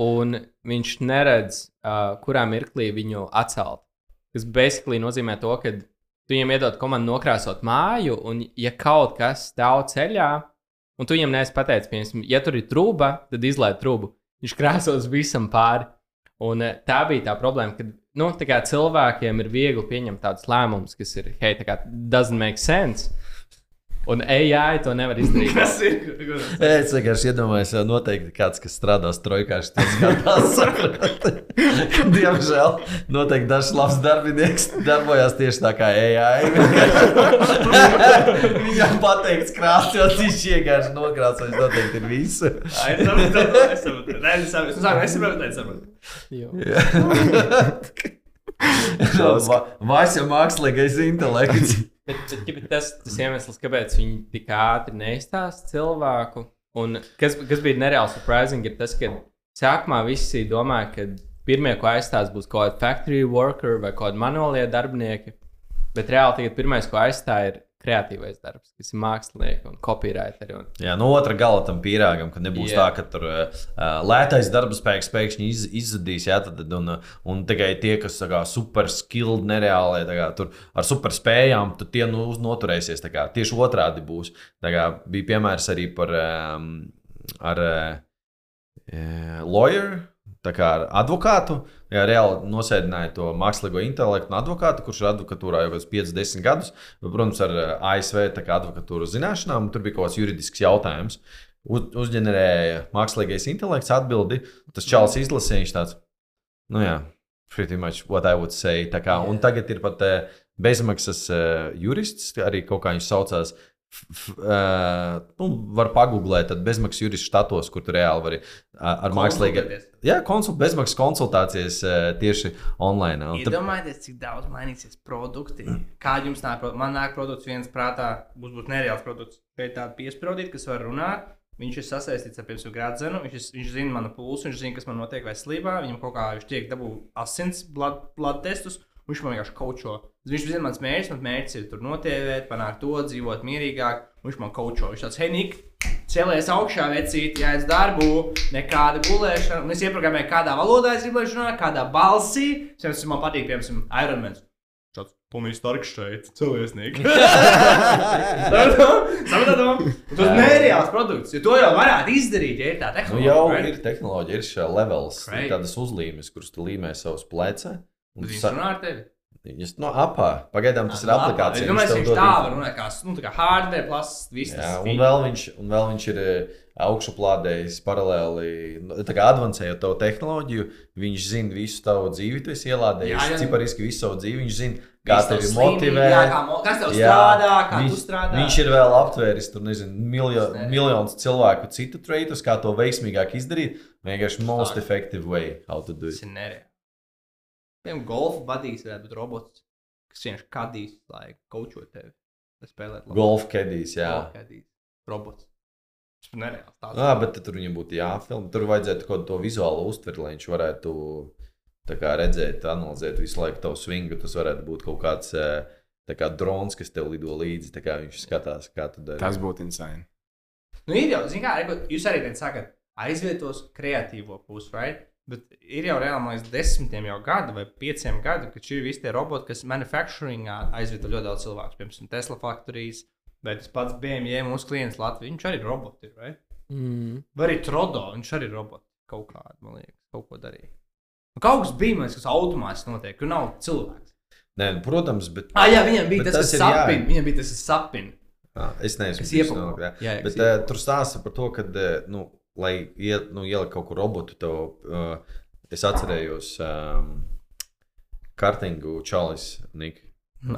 un viņš neredz, uh, kurā mirklī viņu atcelt. Tas basically nozīmē to, ka tu viņam iedod komandu nokrāsot māju, un ja kaut kas stāv ceļā, un tu viņam neesi pateicis, piemēram, ja tur ir trūba, tad izlaiž trūbu. Viņš krāsos visam pāri. Un eh, tā bija tā problēma, ka nu, cilvēkiem ir viegli pieņemt tādus lēmumus, kas ir, hei, tā kā doesn't make sense. Un AI to nevar izdarīt. Tas ir. Es vienkārši iedomājos, ka noteikti kāds, kas strādā strojkā, tas saprot. Diemžēl noteikti dažs labs darbinieks darbojās tieši tā kā AI. Viņam pateikts krāsot, viņš vienkārši nokrāsojas noteikti ir visu. Ai, es saprotu, es saprotu. Nē, es saprotu, es saprotu, es saprotu. Jo. Va- Vaisa mākslīgais intelekts. Bet, bet, tas tas iemesls, kāpēc viņi tik ātri neizstāsta cilvēku. Un kas, kas bija nereāli surprising, ir tas, ka sākumā visi domāja, ka pirmie, ko aizstās, būs kaut kādi factory worker vai kaut kādi manuālie darbinieki. Bet reāli tagad pirmais, ko aizstāja, ir kreatīvais darbs, kas ir mākslinieki un copywriteri. Un... Jā, no otra gala tam pīrāgam, ka nebūs Jā. tā, ka tur uh, lētais darba spēks pēkšņi iz, izzudīs. Jā, tad, un, uh, un tikai tie, kas kā, super skilled, nereāli kā, tur, ar super spējām, tad tie nu, noturēsies. Kā, tieši otrādi būs. Kā, bija piemērs arī par um, ar, uh, lawyer. Ar advokātu, jā, reāli nosēdināja to mākslīgo intelektu un advokātu, kurš ir advokatūrā jau 5-10 gadus. Protams, ar eh, ASV advokatūras zināšanām, tur bija kaut kāds juridisks jautājums. Uz, uzģenerēja mākslīgais intelekts atbildi. Tas čels izlasīja, viņš tāds, nu jā, pretty much what I would say. Kā, un tagad ir pat uh, bezmaksas uh, jurists, arī kaut kā viņš saucās. Uh, nu, var pagūglēt, tad bezmaksas jurists štatos, kur tu reāli vari ar. Konsultēties. Jā, konsult, bezmaksas konsultācijas tieši online. Iedomājieties, cik daudz mainīsies produkti. Kā jums nāk, man nāk produkts viens prātā, būs, būs nereāls produkts. Šeit tāda piesprādīta, kas var runāt. Viņš ir sasaistīts ar piemēram grāmatu, viņš, viņš zina manu pulsu, viņš zina, kas man notiek veselībā. Viņam kaut kā viņš tiek dabū asins, blood, blood testus. Viņš man vienkārši kočo. Viņš zina, mans mērķis, mans mērķis ir tur notievēt, panākt to, dzīvot mierīgāk. Viņš man kočo. Viņš tāds, hei, Nik, celies augšā, vecīt, jāiet uz darbu, nekāda gulēšana. Un es ieprogrammēju, kādā valodā es gribu lai viņš runā, kādā balsī. Tas man patīk, piemēram, Ironman. Tāds pilnīgi starks šeit, cilvēcinieks. Saprotam? Tas ir nereāls produkts, jo to jau varētu izdarīt, ja ir tā Nu, tehnoloģija. jau right? ir tehnoloģija, ir šī levels, Right. tādas uzlīmes, kuras tu līmē savus plecus. Bet Viņš runā ar tevi. Jūs no apā. Pagaidām tas ir aplikācija. Es domāju, viņš dod tā var runāt, kā, nu, tā kā hardware, plus viss. Jā, un vēl viņš, un vēl viņš ir eh, augšuplādējis paralēli, nu, tā kā advancējot tavu tehnoloģiju. Viņš zina visu tavu dzīvi, tu esi Jā, ielādējis jā. cipariski visu savu dzīvi. Viņš zina, kā tevi motivē. jā, kā mo- kas tev Jā, strādā, kā viņš, tu strādā. Viņš ir vēl aptvēris tur, nezinu, miljo, miljonus cilvēku citu treitus, kā to veiksmīgāk izdarīt. Vienkārši most effective way how to do it. nereāli. Piemēram, golfa badīs varētu būt robots, kas vienkārši kadīs, lai kočo tevi. Lai spēlētu labi. Golf caddies, jā. Golf kadīs. Robots. Tas ir nereāls. Jā, bet tur viņam būtu jāfilmē. Tur vajadzētu kaut ko vizuālu uztvert, lai viņš varētu tā kā, redzēt, analizēt visu laiku tavu svingu. Tas varētu būt kaut kāds tā kā drons, kas tev lido līdzi. tā kā Viņš skatās, kā tu dari. Tas būtu insane. Nu, ir jau, zin kā, reko, jūs arī sakat, aizvietos kreatīvo pusi, right? Bet ir jau reāli, man liekas, desmitiem jau gadu vai pieciem gadu, kad šī ir visi tie roboti, kas manufacturingā aizvieto ļoti daudz cilvēku. Piemēram, Tesla faktorijas, vai tas pats BMW, mūsu klients Latvijas, viņš arī ir roboti, right? Mm. Vai arī Trodo, viņš arī ir roboti. Kaut kādu, man liekas, kaut ko darīja. Nu, kaut kas bija, man liekas, kas automātiski notiek, kur nav cilvēks. Nē, nu, protams, bet Ah, jā, viņam bija tas, tas kas ir jā. sapina. Viņam bija tas, kas sapina. ah, es neesmu. Jā, jā, Bet uh, tur stāsta par to, ka, uh, nu, lai ie, nu, ielikt kaut kur robotu, tev, uh, es atcerējos um, kartingu Čalis Nika.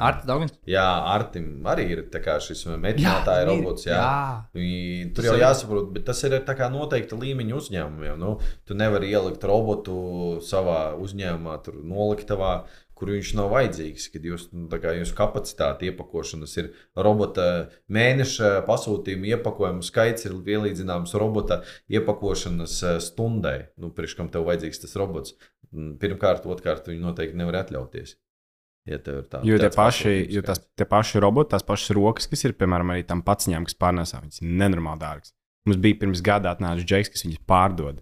Arta Daugins. Jā, Artim arī ir šis metinātāja ir. robots. Jā. jā. Viņi- Tur jau jāsaprot, bet tas ir noteikta līmeņa uzņēmumiem. Nu, tu nevari ielikt robotu savā uzņēmumā, tur noliktavā, kur viņš nav vajadzīgs. Kad jūs, nu, kā jūsu kapacitāte iepakošanas ir robota mēneša pasūtījuma iepakojuma skaits, ir vienlīdzināms robota iepakošanas eh, stundai. Nu, Priekš kam tev vajadzīgs tas robots? Mm, Pirmkārt, otrkārt, viņi noteikti nevar atļauties. Ja tā, Jo tie paši, jo tas, skaits. tie paši roboti, tās pašas rokas, kas ir piemēram arī tam paciņām, kas pārnēsā, viņas ir nenormāli dārgas. Mums bija pirms gada atnācis Džeks, kas viņas pārdod.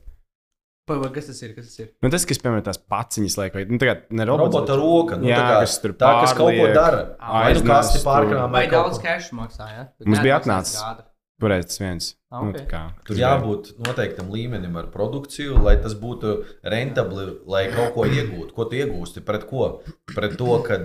Pa, pa, kas tas ir? Kas tas ir? Nu, tas, kas, piemēram, tās paciņas liek, vai nu, tā kā ne robots, Robota roka, nu, Jā, tā, kā, kas tur tā kas kaut ko dara. Vai nu aiznes kasti pārkrāmē, Vai vai kaut daudz cash maksā? Ja? Bet Mums bija atnācis. Toreiz tas viens. Ah, Nu, ok. tā kā, Tur jābūt noteiktam līmenim ar produkciju, lai tas būtu rentabli, lai kaut ko iegūtu. Ko tu iegūsti? Pret ko? Pret to, ka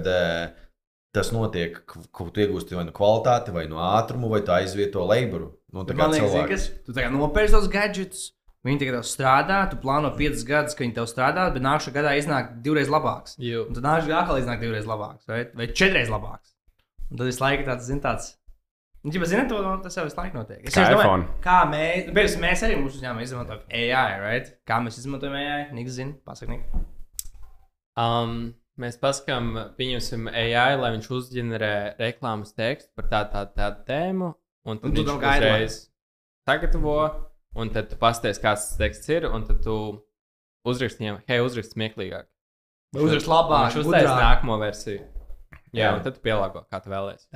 tas notiek, ko tu iegūsti vai no kvalitāti, vai no ātrumu, vai tu aizvieto laboru. Nu, Man liekas, cilvēks. kas tu tagad nopērci tos gadgets. Viņi tagad tev strādā, tu plāno 5 gadus, ka viņi tev strādā, bet nākamā gadā iznāk divreiz labāks. Tad nākamā gadā atkal iznāk divreiz labāks, vai, vai četreiz labāks. Un tad visu laiku tāds, zin, tāds. Nu, ja zināt, to no- tas jau visu laiku notiek. Es Kā iPhone. kā mēs, nu, piemēram, mēs arī mūsu uzņēmumā izmantojam AI, right? Kā mēs izmantojam AI? Niks zina, pasak, Nik. Um, mēs paskatām, pieņemsim AI, lai viņš uzģenerē reklāmas tekstu par tādu tā, tā tēmu. Un Un tu viņš tam uzreiz sagatavo, un tad tu pasties, kāds tas teksts ir, un tad tu uzraksti viņam, hei, uzraksti smieklīgāk. Uzrakst labāk, Viņš gudrāk. nākamo versiju. Jā, Jā. un tad tu pielāgo, kā tu vēlēsies.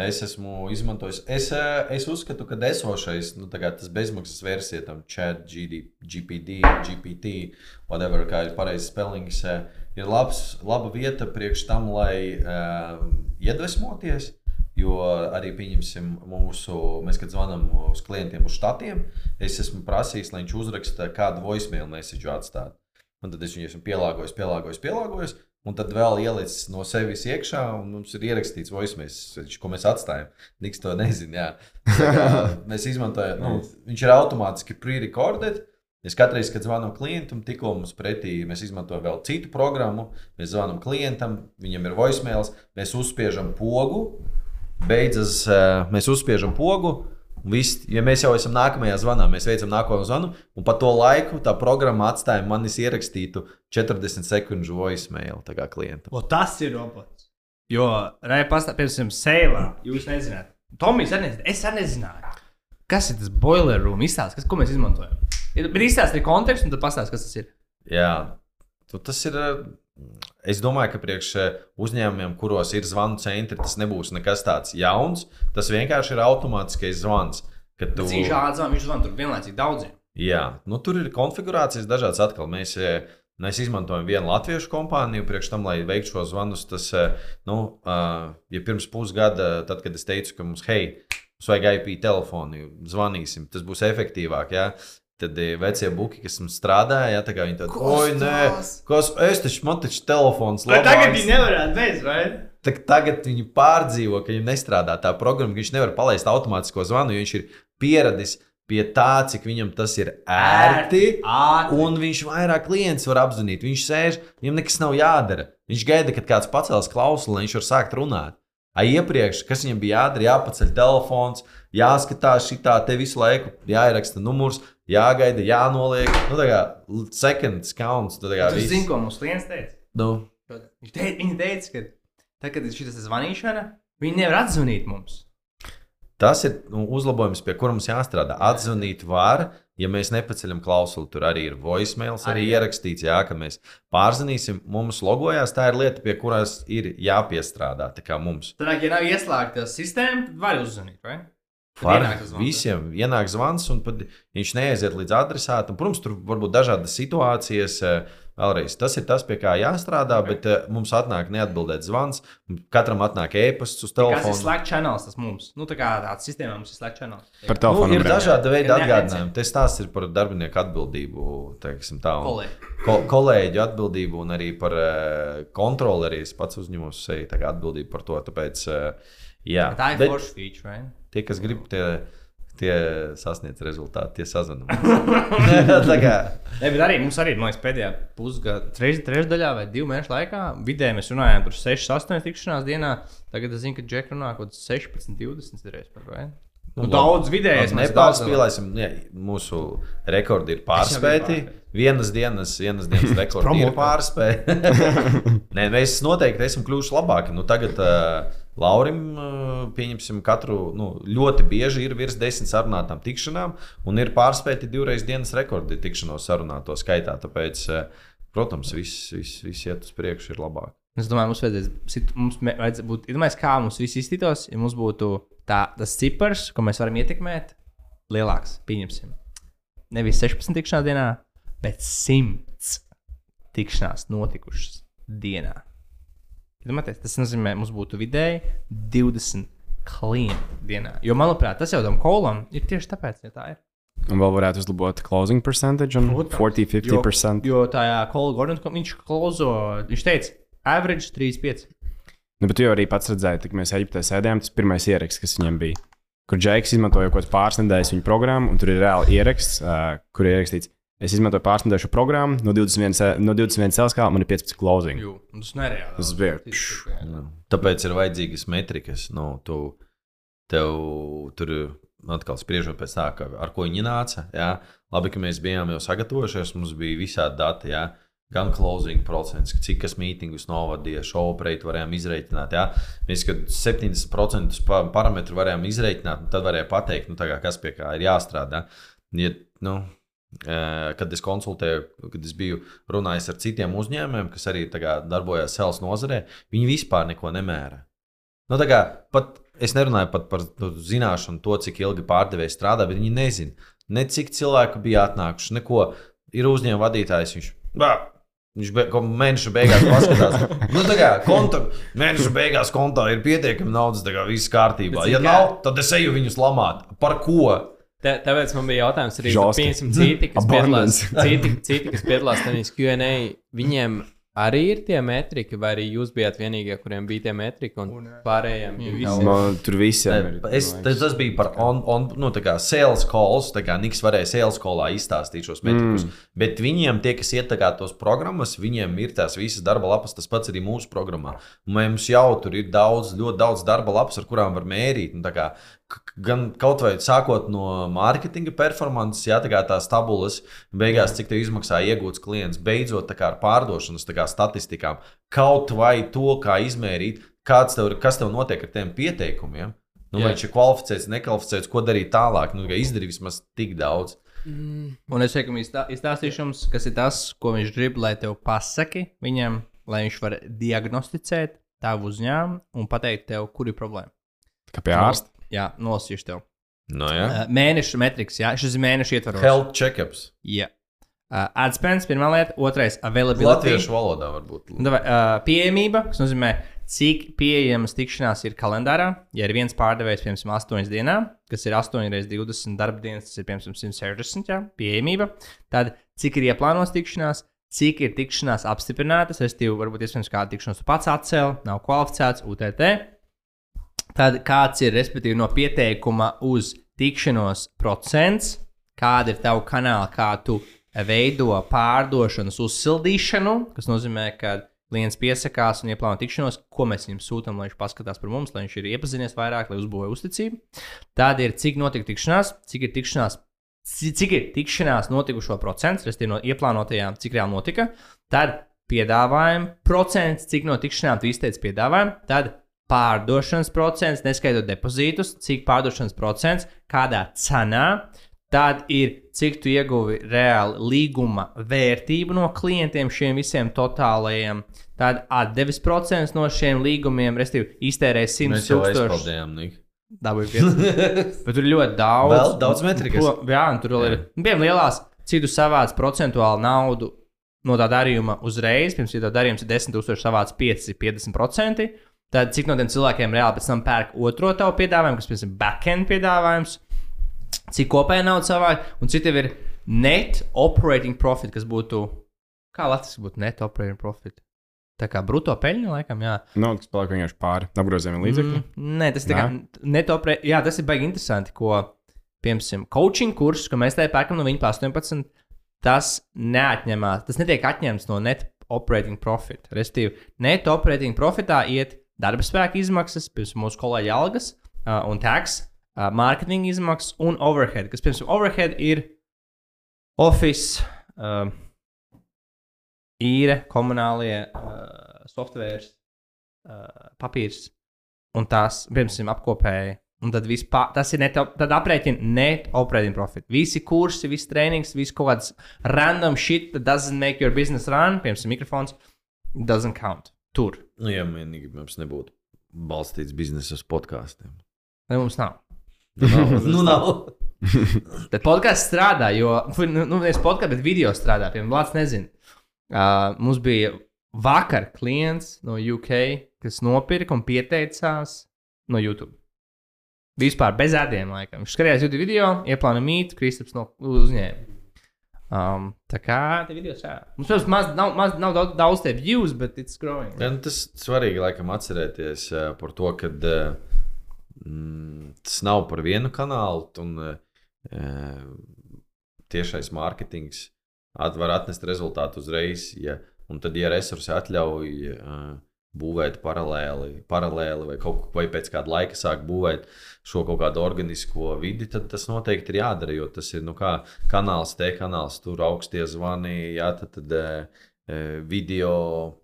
Es esmu izmantojis. Es, eh, es uzskatu, ka esošais, nu, tas bezmaksas versija, tam chat, GD, GPT, GPT, whatever, kā ir pareizs spellings, eh, ir labs, laba vieta priekš tam, lai uh, iedvesmoties. Jo arī pieņemsim mūsu, mēs, kad zvanām uz klientiem uz štatiem, es esmu prasījis, lai viņš uzraksta kādu voicemail message atstāt. Un tad es viņu esmu pielāgojis, pielāgojis, pielāgojis. Un tad vēl ielicis no sevis iekšā, un mums ir ierakstīts voicemail, ko mēs atstājam. Niks to nezina. Mēs izmantojam, nu, viņš ir automātiski pre-recorded. Es katru reizi, kad zvanām klientam, tikko mums pretī mēs izmantojam vēl citu programmu, mēs zvanām klientam, viņam ir voicemails, mēs uzspiežam pogu, beidzas, eh, mēs uzspiežam pogu. Viss, ja mēs jau esam nākamajā zvanā, mēs veicam nākamo zvanu, un pa to laiku tā programma atstāja manis ierakstītu 40 sekundžu voicemail klientam. O, tas ir robots. Jo, reizē, piemēram, Seilā, jūs nezināt. Tomijs. Es arī nezināju. Kas ir tas boiler room? Izstāst, kas, ko mēs izmantojam. Bet izstāstiet kontekstu, un tad pastāstiet, kas tas ir. Jā, tu, tas ir. Es domāju, ka priekš eh, uzņēmumiem, kuros ir zvanu centri, tas nebūs nekas tāds jauns. Tas vienkārši ir automātiskais zvans. kad Tu... Tu... Viņš ātrāk, viņš zvan tur vienlaicīgi daudziem. Jā, nu, tur ir konfigurācijas dažādas. Atkal mēs, eh, mēs izmantojam vienu latviešu kompāniju, priekš tam, lai veiktu šo zvanus. Tas, eh, nu, ja pirms pusgada, tad, kad es teicu, ka mums, hei, mums vajag IP telefonu, zvanīsim, tas būs efektīvāk. Ja? Tad vecie buki, kas mums strādāja, ja tā kā viņi tādi, oi, nē, kas, es taču, man taču telefons Vai tagad labāks." viņi nevarētu beigt, vai? Tā, tagad viņi pārdzīvo, ka viņam nestrādā tā programma, ka viņš nevar palaist automātisko zvanu, jo viņš ir pieradis pie tā, cik viņam tas ir ērti. Ātri. Un viņš vairāk klientus var apzvanīt. Viņš sēž, viņam nekas nav jādara. Viņš gaida, kad kāds pacels klausuli, lai viņš var sākt runāt. A iepriekš, kas viņam bija jādara, jāpaceļ telefons, jāskatās šitā, te visu laiku jāieraksta numurs, jāgaida, jānoliek. Nu, tā kā sekundes counts. Tā kā viss. zini, ko mums klients teica? Nu, Viņš teica, viņi teica, ka tad, kad ir šī zvanīšana, viņi nevar atzvanīt mums. Tas ir nu, uzlabojums, pie kura mums jāstrādā. Atzvanīt var, ja mēs nepaceļam klausuli. Tur arī ir voicemails, arī Arī, ierakstīts, jā, ka mēs pārzvanīsim. Mums logojās, tā ir lieta, pie kuras ir jāpiestrādā. Tā kā mums Tad, ja nav ieslēgta sistēma, tad var uzzvanīt. Vai? Var ienāk visiem ienāk zvans, un viņš neaiziet līdz adresātam. Protams, tur var būt dažādas situācijas. eh, Vēlreiz, tas ir tas, pie kā jāstrādā, bet eh, mums atnāk neatbildēt zvans. Katram atnāk e-pasts uz Kas ir telefona. Slack channels? Tas mums. Nu, tā kā tāds sistēmā mums ir Slack channels. Par Nu, telefonu. ir dažādi veidi atgādinājumi. Tas tās ir par darbinieku atbildību, teiksim, tā. Un, Kolēģi. ko, kolēģu atbildību un arī par uh, kontroli. Es pats uzņemos sevi atbildību par to. Tāpēc, uh, jā, Tā ir forša feature, vai? tie, kas grib, tie, tie sasniedz rezultātu, tie sazvanās. Ne, bet arī mums arī, man liekas, pēdējā pusgada, treš, trešdaļā vai divu mēnešu laikā vidēji mēs runājām par 6, 8 tikšanās dienā. Tagad es zinu, ka Džek runā kaut kāds 16, 20 reiz par vai? Nu, labi. daudz vidējais. nepārspīlēsim. Jā, mūsu rekordi ir pārspēti. Vienas dienas, vienas dienas rekordi ir pārspēti. Nē, mēs noteikti esam kļuvuši labāki. Nu, tagad uh, Laurim, uh, pieņemsim, katru nu, ļoti bieži ir virs desmit sarunātām tikšanām, un ir pārspēti divreiz dienas rekordi tikšanos sarunāto skaitā. Tāpēc, uh, protams, viss, viss, viss iet uz priekšu, ir labāk. Es domāju, mums vajadzēs, mums vajadzētu būt, iedomājieties, kā mums viss izskatītos, ja mums būtu tā, tas cipars, ko mēs varam ietekmēt, lielāks. Pieņemsim. Nevis 16 tikšanās dienā, bet 100 tikšanās notikušas dienā. Iedomājieties, tas nozīmē, mums būtu vidēji 20 klienti dienā. Jo, manuprāt, tas jau tam kolam ir tieši tāpēc, ja tā ir. Un vēl varētu uzlabot closing percentage un Protams. 40-50%. Jo, jo tajā kola Gordons, viņš klozo, viņš teica, average 35. Nu, bet tu jau arī pats redzēji, kad mēs Eģiptē sēdējām, tas pirmais ieraksts, kas viņam bija. Kur Džeks izmantoja kaut kādas pāris nedēļas viņa programmu, un tur ir reāli ieraksts, uh, kur ir ierakstīts, es izmantoju šo programmu, no 21, se- no 21 celskā man ir 15 closing. Jū, un tas nereāli. Tas bija. Nu, Tāpēc ir vajadzīgas metrikas. Nu, tu, tev tur atkal spriežot pēc tā, ka, ar ko viņi nāca. Jā. Labi, ka mēs bijām jau sagatavojušies, mums bija visādi dati. Jā. Gan closing procents, cik kas mītingus novadīja, show operēt varējām izreikināt. Jā. Mēs, kad 70% pa- parametru varējām izreikināt, nu, tad varēja pateikt, nu, tā kā, kas pie kā ir jāstrādā. Ja, nu, Kad es konsultēju, kad es biju runājis ar citiem uzņēmumiem, kas arī darbojās sales nozarē, viņi vispār neko nemēra. Nu, kā pat es nerunāju pat par nu, zināšanu, to, cik ilgi pārdevējs strādā, bet viņi nezina, ne cik cilvēku bija atnākuši, neko. Ir uzņēmuma vadītājs, viņš, bā, viņš be, mēneša beigās paskatās. nu, kā konta, mēneša beigās kontā ir pietiekami naudas, tā kā viss kārtībā. Ja nav, tad es eju viņus lamāt. Par ko? Tā, tāpēc man bija jautājums arī par Žosti. 500 citi, kas piedalās, citi, citi, kas piedalās tajās QA. Viņiem arī ir tie metriki, vai arī jūs bijāt vienīgie, kuriem bija tie metriki, un pārējiem ir visi. Man tur visiem ir. Es, tas, tas bija par on, on, nu, tā kā sales calls. Tā kā Niks varēja sales callā izstāstīt šos metrikus. Mm. Bet viņiem, tie, kas iet tos programmas, viņiem ir tās visas darba lapas, tas pats arī mūsu programmā. Mums jau tur ir daudz, ļoti daudz darba lapas, ar kurām var mērīt. Nu, kā, Gan kaut vai sākot no mārketinga performances, jā, tā kā tās tabulas, beigās cik tev izmaksā iegūts klients, beidzot tā kā ar pārdošanas kā statistikām, kaut vai to, kā izmērīt, tev, kas tev notiek ar tiem pieteikumiem. Nu, vai viņš ir kvalificēts, nekvalificēts, ko darīt tālāk. Nu, izdarīt vismaz tik daudz. Un es teiktu, ka izstāstīšu jums, kas ir tas, ko viņš grib, lai tev pasaki viņam, lai viņš var diagnosticēt tavu uzņēmumu un pateikt tev, kur ir problēma. Kā pie ārsta. Jā, nolasīšu tev. No, ja? Uh, mēneša metriks, jā, šis ir mēneša ietvaros. Health checkups. Jā. Uh, Adspends, pirmā lieta, otrais - availability. Latviešu valodā varbūt. Nu, vai, uh, pieejamība, kas nozīmē, cik pieejamas tikšanās ir kalendārā. Ja ir viens pārdevējs, piemēram, 8 dienā, kas ir 8 reizes 20 darba dienas, tas ir piemēram 160 jā, pieejamība, tad cik ir ieplānotas tikšanās, cik ir tikšanās apstiprinātas, respektīvi, varbūt iespējams kāda tikšanās pats atcēl, nav kvalificēts UTT. Tad kāds ir, respektīvi, no pieteikuma uz tikšanos procents, kāda ir tava kanāla, kā tu veido pārdošanas uzsildīšanu, kas nozīmē, ka klients piesakās un ieplāno tikšanos, ko mēs viņam sūtām, lai viņš paskatās par mums, lai viņš ir iepazinies vairāk, lai uzbūvētu uzticību. Tad ir cik notika tikšanās, cik ir tikšanās, ci- cik ir tikšanās notikušo procentu, respektīvi no ieplānotajām, cik reāli notika. Tad piedāvājuma procents, cik no tikšanām tu izteici piedāvājumu. Tad pārdošanas procents, neskaitot depozītus, cik pārdošanas procents, kādā cenā. Tad ir cik tu ieguvi reāli līguma vērtību no klientiem, šiem visiem totālajiem. Tad atdevis procents no šiem līgumiem, respektīvi, iztērēja 100 Mēs jau tūkstošus. pieci. Bet tur ir ļoti daudz. Vēl daudz metrikas. Ko, jā, un tur vēl ir. Nu, Piemēram, lielās, cik tu savāc procentuāli naudu no tā darījuma uzreiz. Pirms, ja tā darījums ir 10,000, savāc 5, 50%. Tad cik no tiem cilvēkiem reāli pēc tam pērk otro tavu piedāvājumu, kas, piemēram, backend piedāvājums, cik kopēja nauda savāc, un cik tev ir net operating profit, kas būtu, kā Latvijas būtu net operating profit. Tā kā brutto peļņa, laikam, jā. Nu, tas paliek vienkārši pāri apgrozījumiem līdzekļiem. Mm, nē, tas ir tā kā netopre. Jā, tas ir baigi interesanti, ko, piemēram, coaching kursus, ko mēs te pērkam no viņa pa 18, tas neatņemās. Tas netiek atņemts no net operating profit. Restīvi, net operating profitā iet darba spēka izmaksas, piemēram, mūsu kolēģa algas uh, un tax, uh, mārketinga izmaksas un overhead, kas, piemēram, overhead ir office. Uh, īre, komunālie uh, software, uh, papīrs un tās, piemēram, apkopēji. Un tad vispār, tas ir net, tad aprēķina net operating profit. Visi kursi, visi treniņš, viss kaut kāds random shit that doesn't make your business run, piemēram, mikrofons, doesn't count. Tur. Nu, ja vienīgi mums nebūtu balstīts biznesa uz podkāstiem. Vai mums nav? nu, nav. Tad podkāsts strādā, jo, nu, nu nevis podkāsts, bet video strādā. Piemēram, Vārds nezina. Uh, mums bija vakar klients no UK, kas nopirka un pieteicās no YouTube. Vispār bez ēdiem, laikam. Viņš skatījās YouTube video, ieplānoja mītu, Kristaps no uzņēma. Um, tā kā tā video strādā. Mums, protams, maz, nav, maz, nav daudz, daudz tie views, bet it's growing. Ja, nu, tas svarīgi laikam atcerēties uh, par to, ka uh, mm, tas nav par vienu kanālu. Un, uh, tiešais mārketings at, var atnest rezultātu uzreiz. Ja, un tad, ja resursi atļauj uh, būvēt paralēli, paralēli vai, kaut, vai pēc kāda laika sāk būvēt šo kaut kādu organisko vidi, tad tas noteikti ir jādara. Jo tas ir nu, kā kanāls, te kanāls, tur augstie zvani, jā, tad, tad uh, video,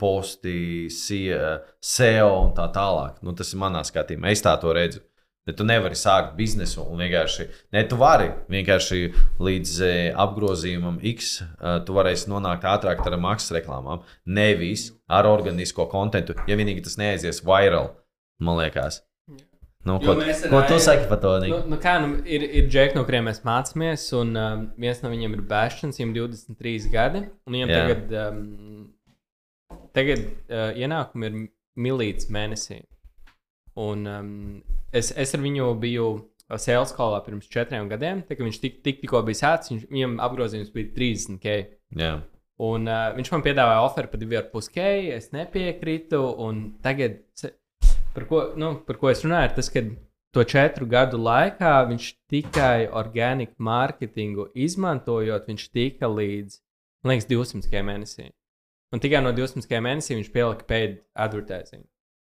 posti, SEO SEO un tā tālāk. Nu, tas ir manā skatījumā. Es tā to redzu. Ne tu nevari sākt biznesu un vienkārši, ne tu vari vienkārši līdz e, apgrozījumam X, e, tu varēsi nonākt ātrāk ar maksas reklāmām, nevis ar organisko kontentu, ja vienīgi tas neaizies viral, man liekas. Nu, ko mēs ko tu saki par to? Nu, nu kā, nu, ir, ir džeki, no kuriem mēs mācāmies, un um, viens no viņiem ir bērns, viņam 23 gadi. Viņam tagad, um, tagad uh, ienākumi ir milīts mēnesī. Un um, es, es ar viņu biju sales kolā pirms četriem gadiem. Kad viņš tik, tik, tikko bija sācis, viņš, viņam apgrozījums bija 30k. Jā, Un uh, viņš man piedāvāja oferu par 2,5k, es nepiekrītu. Tagad, par ko, nu, par ko es runāju, ir tas, ka to četru gadu laikā viņš tikai organiku mārketingu izmantojot, viņš tika līdz, liekas, 200k mēnesī. Un tikai no 200k mēnesī viņš pielika paid advertising.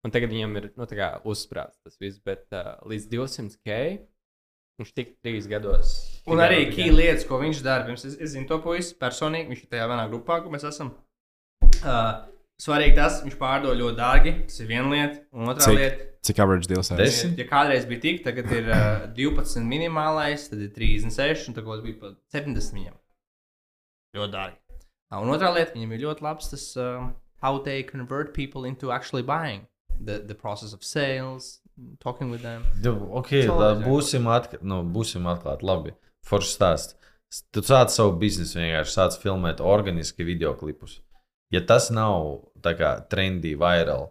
Un tagad viņam ir nu, uzsprāts tas viss, bet uh, līdz 200k viņš tika trīs gados. Un arī key lietas, ko viņš dara. Pirms es, es zinu to puisi personīgi, viņš ir tajā vienā grupā, kur mēs esam. Uh, svarīgi tas, viņš pārdod ļoti dārgi. Tas ir viena lieta. Un otrā Cik? lieta, Cik average deals ir? Ja, ja kādreiz bija tik, tagad ir uh, 12 minimālais, tad ir 36, un tagad bija pat 70 viņam. Ļoti dārgi. Uh, un otrā lieta, viņam ir ļoti labs tas, um, how they convert people into actually buying. The, the process of sales, talking with them. Okay, jā. būsim, atk nu, būsim atklāti. Labi, forši stāst. Tu sāc savu biznesu, vienkārši sāc filmēt organiski video klipus. Ja tas nav tā kā trendy, viral,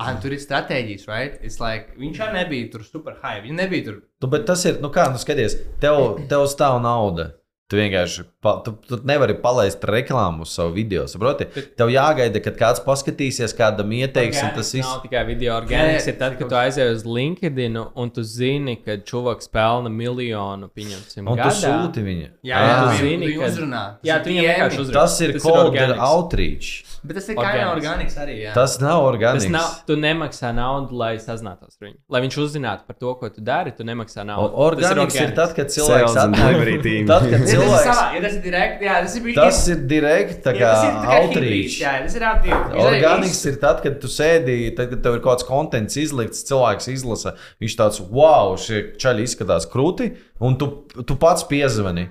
Ah, tur ir stratēģijas, right? It's like, viņš jau nebija tur super high. Viņa nebija tur. Tu, bet tas ir, nu kā, nu skaties, tev, tev stāv nauda. Tu vienkārši pa, tu, tu nevari palaist reklāmu uz savu video. Saproti? Tev jāgaida, kad kāds paskatīsies, kādam ieteiks, un tas viss. Nav tikai video jā, Ir tad, kad tu aizej uz LinkedIn un tu zini, ka čuvaks pelna miljonu, pieņemsim, Un tu gadā. sūti viņu. Jā, jā, jā, tu tu zini, kad- uzrunā. Jā, Tas tu ir viņam vienkārši uzrunā. Tas ir Tas ir cold outreach. Bet tas ir kā organiks arī. Jā. Tas nav Tas organiski. nav, tu nemaksā naudu, lai sazinātos ar viņu. Lai viņš uzzinātu par to, ko tu dari, tu nemaksā naudu. Organiks ir tad, kad cilvēks atnāk. Tad, kad Ja tas ir cilvēks. ja tas ir direkt, jā, tas ir bijis. Tas ir direkt tā jā, kā outreach. Jā, tas ir aptīk. Organiks ir tad, kad tu sēdi, tad, kad tev ir kaut kāds konteksts izlikts, cilvēks izlasa. Viņš tāds, wow, šie čaļi izskatās krūti, un tu, tu pats piezvani.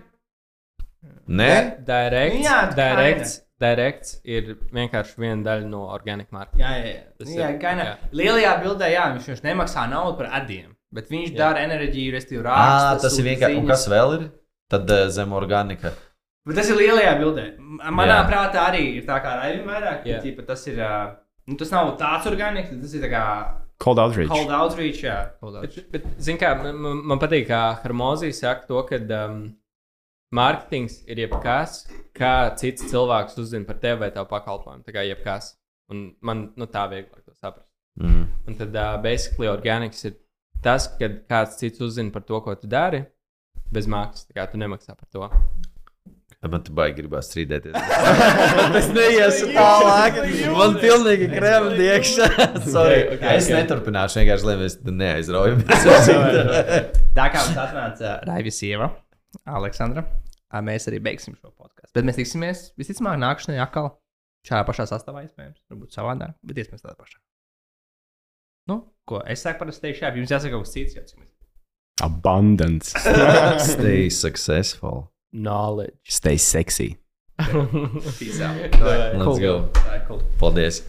Nē, Direkts, Jā, tā direkts, direkts ir vienkārši viena daļa no organika marka. Jā, jā, jā. Tas jā, ir- jā. Lielajā bildē, jā, viņš viņš nemaksā naudu par adiem, bet viņš Jā. dara enerģiju, restīvi raksta. tas ir vienkārši. Un kas vēl ir? Tad uh, zem organika. Bet tas ir lielajā bildē. Manā Jā. prātā arī ir tā kā raidījuma vairāk. Ka, ķipa, Tas ir. Nu, tas nav tāds organiks, tas ir tā kā Cold outreach. cold outreach. Jā, cold Bet, outreach. bet zin kā, man, man- man patīk, kā Harmonija saka to, ka um, mārketings ir jebkas, kā cits cilvēks uzzina par tevi vai tavu pakalpojumu. Tā kā jebkas. Un man nu, tā vieglāk to saprast. Mm. Un tad, uh, basically, organiks ir tas, kad kāds cits uzzina par to, ko tu dari, bez maksas. Tā kā tu nemaksā par to. Man te baigi gribās strīdēties. es neiešu tālāk. Man pilnīgi krēmdi iekšā. Sorry. Ok, ok, es ok. neturpināšu vienkārši, lai mēs neaizraujam. Tā kā mums atnāca Raivis sieva, Aleksandra, ā, mēs arī beigsim šo podkāstu. Bet mēs tiksimies visticamāk nākamajā atkal šajā pašā sastāvā, iespējams, varbūt savādāk, bet iespējams tādā pašā. Nu, ko es saku par steigšu šādu, jums jāsaka kaut kas cits. Jau, cik mēs- Abundance. Stay successful. Knowledge. Stay sexy. Peace out. Let's go. Tā ir cool. Paldies.